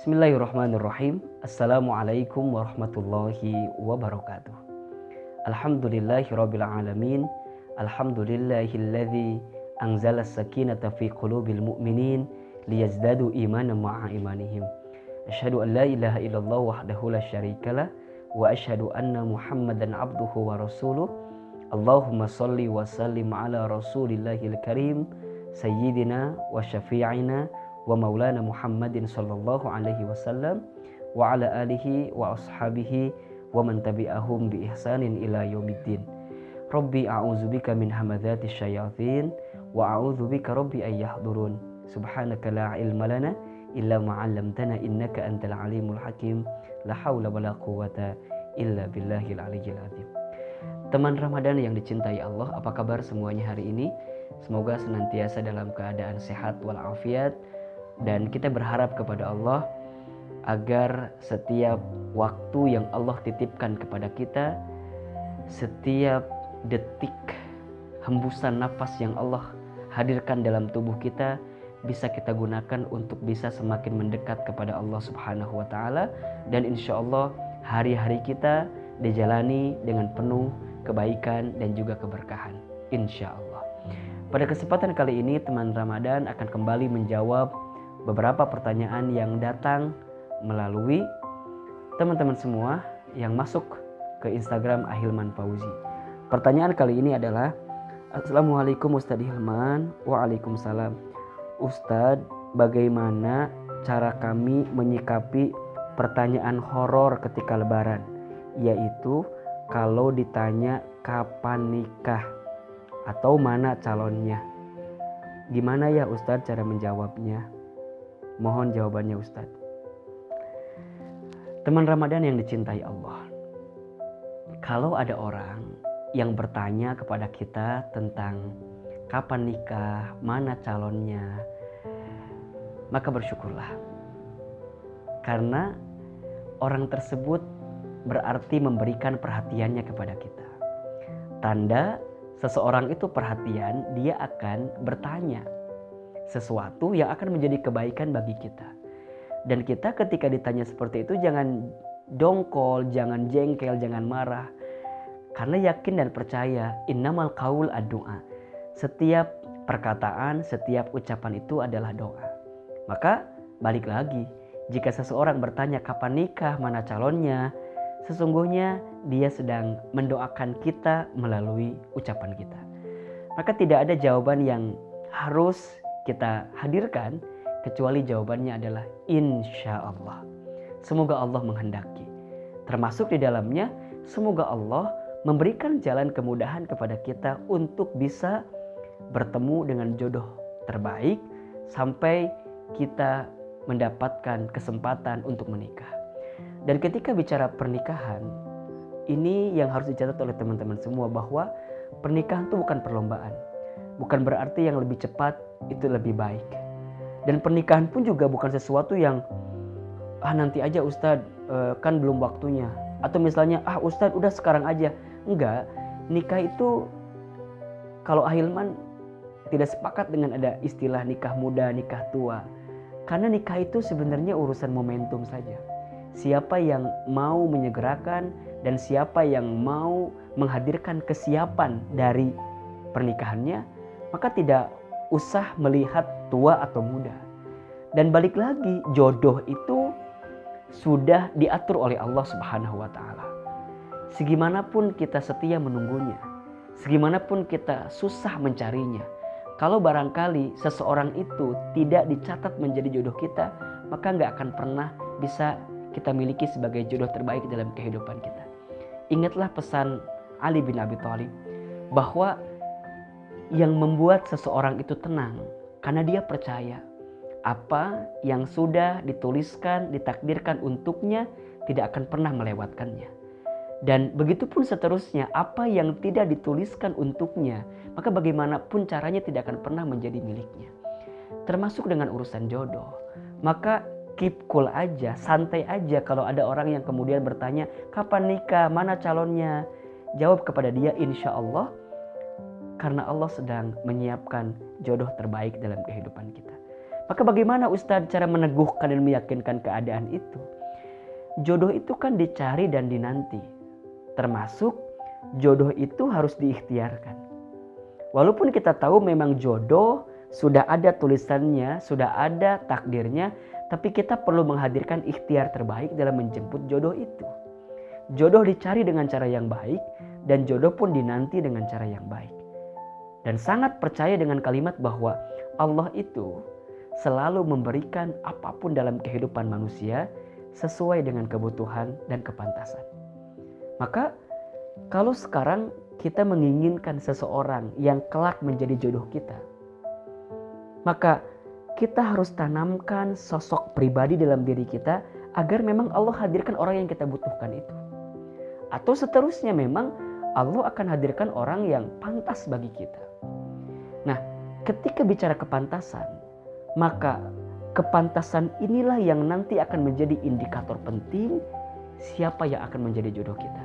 بسم الله الرحمن الرحيم السلام عليكم ورحمة الله وبركاته الحمد لله رب العالمين الحمد لله الذي أنزل السكينة في قلوب المؤمنين ليزدادوا إيمانا مع إيمانهم أشهد أن لا إله إلا الله وحده لا شريك له وأشهد أن محمدا عبده ورسوله اللهم صل وسلم على رسول الله الكريم سيدنا وشفيعنا wa maulana Muhammadin sallallahu alaihi wasallam wa ala alihi wa ashabihi wa man tabi'ahum bi ihsanin ila yaumiddin. Rabbi a'udzubika min hamadzati syayatin wa a'udzubika rabbi ay yahdurun. Subhanaka la ilma lana illa ma 'allamtana innaka antal alimul hakim. La haula wala quwata illa billahil aliyyil azim. Teman Ramadan yang dicintai Allah, apa kabar semuanya hari ini? Semoga senantiasa dalam keadaan sehat walafiat dan kita berharap kepada Allah agar setiap waktu yang Allah titipkan kepada kita setiap detik hembusan nafas yang Allah hadirkan dalam tubuh kita bisa kita gunakan untuk bisa semakin mendekat kepada Allah Subhanahu wa taala dan insya Allah hari-hari kita dijalani dengan penuh kebaikan dan juga keberkahan insya Allah. Pada kesempatan kali ini teman Ramadan akan kembali menjawab beberapa pertanyaan yang datang melalui teman-teman semua yang masuk ke Instagram Ahilman Fauzi. Pertanyaan kali ini adalah Assalamualaikum Ustadz Hilman. Waalaikumsalam. Ustadz bagaimana cara kami menyikapi pertanyaan horor ketika lebaran? Yaitu kalau ditanya kapan nikah atau mana calonnya. Gimana ya Ustadz cara menjawabnya Mohon jawabannya Ustadz. Teman Ramadan yang dicintai Allah. Kalau ada orang yang bertanya kepada kita tentang kapan nikah, mana calonnya, maka bersyukurlah. Karena orang tersebut berarti memberikan perhatiannya kepada kita. Tanda seseorang itu perhatian, dia akan bertanya sesuatu yang akan menjadi kebaikan bagi kita. Dan kita ketika ditanya seperti itu jangan dongkol, jangan jengkel, jangan marah. Karena yakin dan percaya innamal qaul ad-du'a. Setiap perkataan, setiap ucapan itu adalah doa. Maka balik lagi, jika seseorang bertanya kapan nikah, mana calonnya, sesungguhnya dia sedang mendoakan kita melalui ucapan kita. Maka tidak ada jawaban yang harus kita hadirkan kecuali jawabannya adalah insya Allah. Semoga Allah menghendaki. Termasuk di dalamnya semoga Allah memberikan jalan kemudahan kepada kita untuk bisa bertemu dengan jodoh terbaik sampai kita mendapatkan kesempatan untuk menikah. Dan ketika bicara pernikahan, ini yang harus dicatat oleh teman-teman semua bahwa pernikahan itu bukan perlombaan. Bukan berarti yang lebih cepat itu lebih baik. Dan pernikahan pun juga bukan sesuatu yang ah nanti aja Ustadz eh, kan belum waktunya. Atau misalnya ah Ustadz udah sekarang aja. Enggak, nikah itu kalau Ahilman tidak sepakat dengan ada istilah nikah muda, nikah tua. Karena nikah itu sebenarnya urusan momentum saja. Siapa yang mau menyegerakan dan siapa yang mau menghadirkan kesiapan dari pernikahannya, maka tidak usah melihat tua atau muda. Dan balik lagi, jodoh itu sudah diatur oleh Allah Subhanahu wa taala. Segimanapun kita setia menunggunya, segimanapun kita susah mencarinya, kalau barangkali seseorang itu tidak dicatat menjadi jodoh kita, maka nggak akan pernah bisa kita miliki sebagai jodoh terbaik dalam kehidupan kita. Ingatlah pesan Ali bin Abi Thalib bahwa yang membuat seseorang itu tenang karena dia percaya apa yang sudah dituliskan, ditakdirkan untuknya tidak akan pernah melewatkannya. Dan begitu pun seterusnya, apa yang tidak dituliskan untuknya, maka bagaimanapun caranya tidak akan pernah menjadi miliknya. Termasuk dengan urusan jodoh. Maka keep cool aja, santai aja kalau ada orang yang kemudian bertanya, kapan nikah, mana calonnya? Jawab kepada dia, insya Allah karena Allah sedang menyiapkan jodoh terbaik dalam kehidupan kita. Maka bagaimana Ustadz cara meneguhkan dan meyakinkan keadaan itu? Jodoh itu kan dicari dan dinanti. Termasuk jodoh itu harus diikhtiarkan. Walaupun kita tahu memang jodoh sudah ada tulisannya, sudah ada takdirnya, tapi kita perlu menghadirkan ikhtiar terbaik dalam menjemput jodoh itu. Jodoh dicari dengan cara yang baik dan jodoh pun dinanti dengan cara yang baik. Dan sangat percaya dengan kalimat bahwa Allah itu selalu memberikan apa pun dalam kehidupan manusia sesuai dengan kebutuhan dan kepantasan. Maka kalau sekarang kita menginginkan seseorang yang kelak menjadi jodoh kita, maka kita harus tanamkan sosok pribadi dalam diri kita agar memang Allah hadirkan orang yang kita butuhkan itu. Atau seterusnya memang Allah akan hadirkan orang yang pantas bagi kita. Ketika bicara kepantasan, maka kepantasan inilah yang nanti akan menjadi indikator penting siapa yang akan menjadi jodoh kita.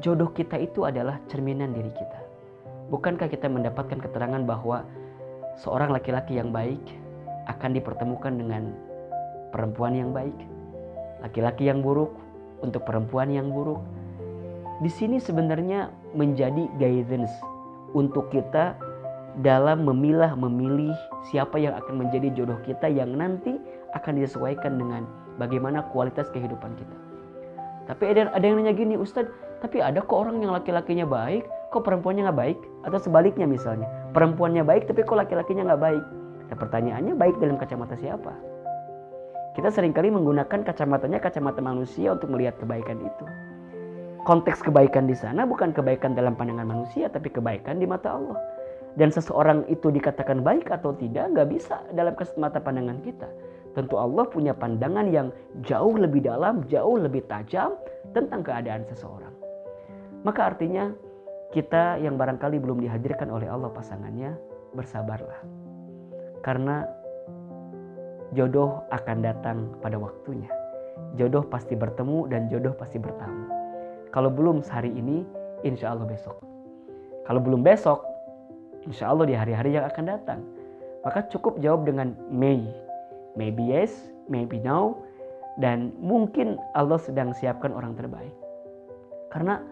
Jodoh kita itu adalah cerminan diri kita. Bukankah kita mendapatkan keterangan bahwa seorang laki-laki yang baik akan dipertemukan dengan perempuan yang baik, laki-laki yang buruk untuk perempuan yang buruk. Di sini sebenarnya menjadi guidance untuk kita dalam memilah memilih siapa yang akan menjadi jodoh kita yang nanti akan disesuaikan dengan bagaimana kualitas kehidupan kita. Tapi ada ada yang nanya gini, Ustadz, tapi ada kok orang yang laki-lakinya baik, kok perempuannya nggak baik? Atau sebaliknya misalnya, perempuannya baik tapi kok laki-lakinya nggak baik? Nah pertanyaannya baik dalam kacamata siapa? Kita sering kali menggunakan kacamatanya kacamata manusia untuk melihat kebaikan itu. Konteks kebaikan di sana bukan kebaikan dalam pandangan manusia, tapi kebaikan di mata Allah. Dan seseorang itu dikatakan baik atau tidak, nggak bisa dalam mata pandangan kita. Tentu Allah punya pandangan yang jauh lebih dalam, jauh lebih tajam tentang keadaan seseorang. Maka artinya kita yang barangkali belum dihadirkan oleh Allah pasangannya, bersabarlah. Karena jodoh akan datang pada waktunya. Jodoh pasti bertemu dan jodoh pasti bertamu. Kalau belum sehari ini, insya Allah besok. Kalau belum besok, insya Allah di hari-hari yang akan datang. Maka cukup jawab dengan may. Maybe yes, maybe no. Dan mungkin Allah sedang siapkan orang terbaik. Karena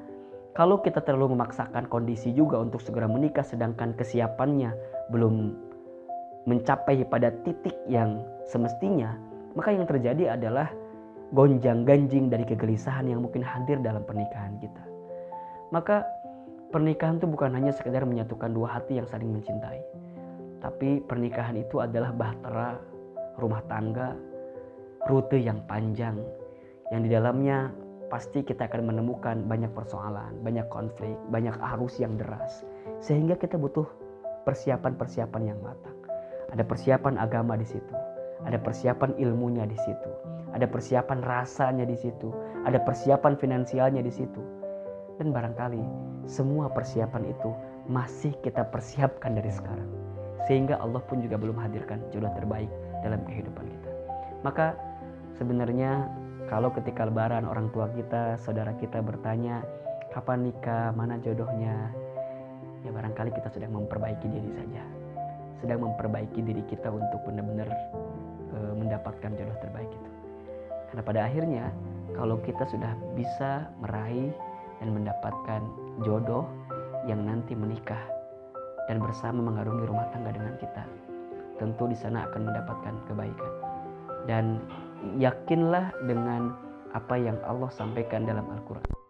kalau kita terlalu memaksakan kondisi juga untuk segera menikah sedangkan kesiapannya belum mencapai pada titik yang semestinya, maka yang terjadi adalah gonjang-ganjing dari kegelisahan yang mungkin hadir dalam pernikahan kita. Maka pernikahan itu bukan hanya sekedar menyatukan dua hati yang saling mencintai. Tapi pernikahan itu adalah bahtera rumah tangga, rute yang panjang, yang di dalamnya pasti kita akan menemukan banyak persoalan, banyak konflik, banyak arus yang deras. Sehingga kita butuh persiapan-persiapan yang matang. Ada persiapan agama di situ, ada persiapan ilmunya di situ, ada persiapan rasanya di situ, ada persiapan finansialnya di situ. Dan barangkali semua persiapan itu masih kita persiapkan dari sekarang. Sehingga Allah pun juga belum hadirkan jodoh terbaik dalam kehidupan kita. Maka sebenarnya kalau ketika lebaran orang tua kita, saudara kita bertanya, kapan nikah, mana jodohnya? Ya barangkali kita sedang memperbaiki diri saja sedang memperbaiki diri kita untuk benar-benar e, mendapatkan jodoh terbaik itu. Karena pada akhirnya kalau kita sudah bisa meraih dan mendapatkan jodoh yang nanti menikah dan bersama mengarungi rumah tangga dengan kita, tentu di sana akan mendapatkan kebaikan. Dan yakinlah dengan apa yang Allah sampaikan dalam Al-Quran.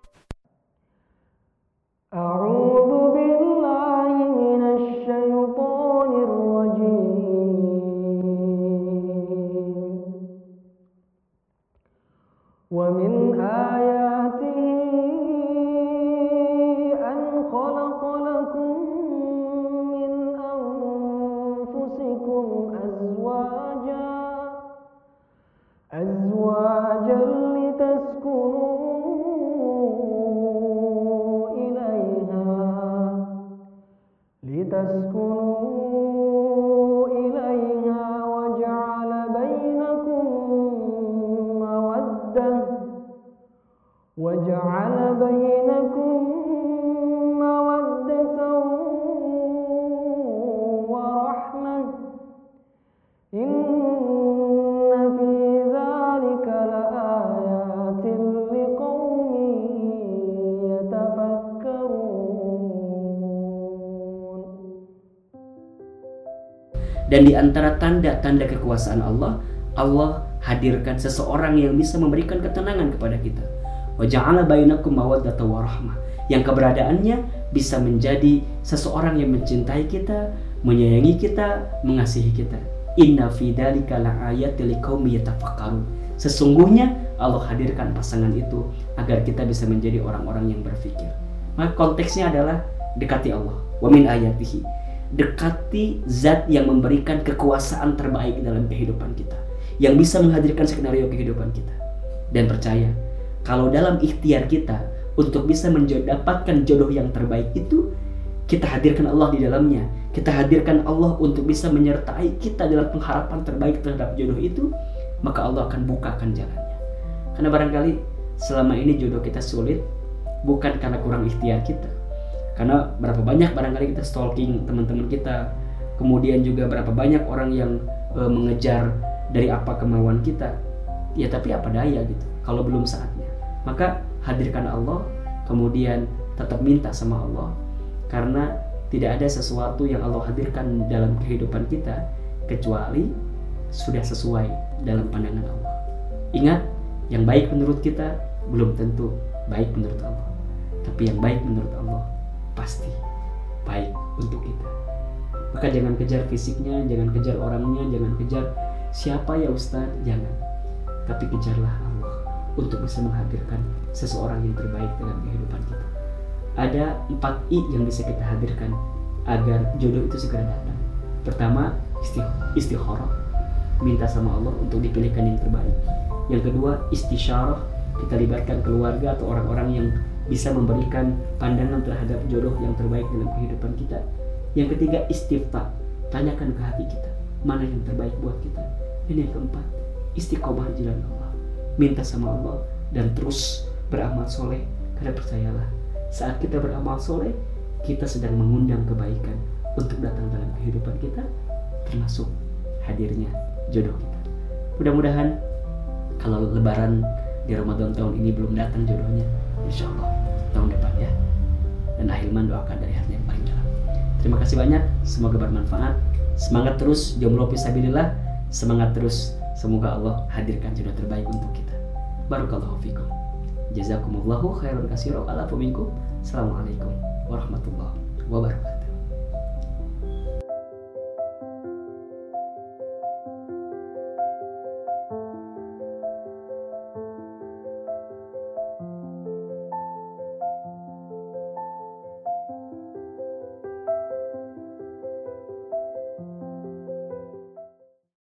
وجعل بينكم مودة ورحمة. إن في ذلك لآيات لقوم يتفكرون. Dan di antara tanda-tanda kekuasaan Allah, Allah hadirkan seseorang yang bisa memberikan ketenangan kepada kita. Bainakum mawaddata. Yang keberadaannya bisa menjadi seseorang yang mencintai kita, menyayangi kita, mengasihi kita. Inna fi dzalika laayatil liqaumi yatafakkarun. Sesungguhnya Allah hadirkan pasangan itu agar kita bisa menjadi orang-orang yang berpikir. Maka konteksnya adalah dekati Allah. Wa min ayatihi dekati zat yang memberikan kekuasaan terbaik dalam kehidupan kita yang bisa menghadirkan skenario kehidupan kita dan percaya kalau dalam ikhtiar kita untuk bisa mendapatkan jodoh yang terbaik itu kita hadirkan Allah di dalamnya. Kita hadirkan Allah untuk bisa menyertai kita dalam pengharapan terbaik terhadap jodoh itu maka Allah akan bukakan jalannya. Karena barangkali selama ini jodoh kita sulit bukan karena kurang ikhtiar kita. Karena berapa banyak barangkali kita stalking teman-teman kita kemudian juga berapa banyak orang yang e, mengejar dari apa kemauan kita. Ya tapi apa daya gitu kalau belum saatnya maka hadirkan Allah kemudian tetap minta sama Allah karena tidak ada sesuatu yang Allah hadirkan dalam kehidupan kita kecuali sudah sesuai dalam pandangan Allah ingat yang baik menurut kita belum tentu baik menurut Allah tapi yang baik menurut Allah pasti baik untuk kita. Maka jangan kejar fisiknya, jangan kejar orangnya, jangan kejar siapa ya Ustaz, jangan. Tapi kejarlah untuk bisa menghadirkan seseorang yang terbaik dalam kehidupan kita. Ada empat I yang bisa kita hadirkan agar jodoh itu segera datang. Pertama, istikharah, minta sama Allah untuk dipilihkan yang terbaik. Yang kedua, istisyarah, kita libatkan keluarga atau orang-orang yang bisa memberikan pandangan terhadap jodoh yang terbaik dalam kehidupan kita. Yang ketiga istifta, tanyakan ke hati kita mana yang terbaik buat kita. Dan yang keempat istiqomah jalan Allah, minta sama Allah dan terus beramal soleh. Karena percayalah saat kita beramal soleh kita sedang mengundang kebaikan untuk datang dalam kehidupan kita termasuk hadirnya jodoh kita. Mudah-mudahan kalau lebaran di Ramadan tahun ini belum datang jodohnya, insya Allah tahun depan ya dan Ahilman doakan dari hati yang paling dalam terima kasih banyak semoga bermanfaat semangat terus jomblo pisabilillah semangat terus semoga Allah hadirkan jodoh terbaik untuk kita. Barakallahu fikum. Jazakumullahu khairan kasiro ala assalamualaikum warahmatullahi wabarakatuh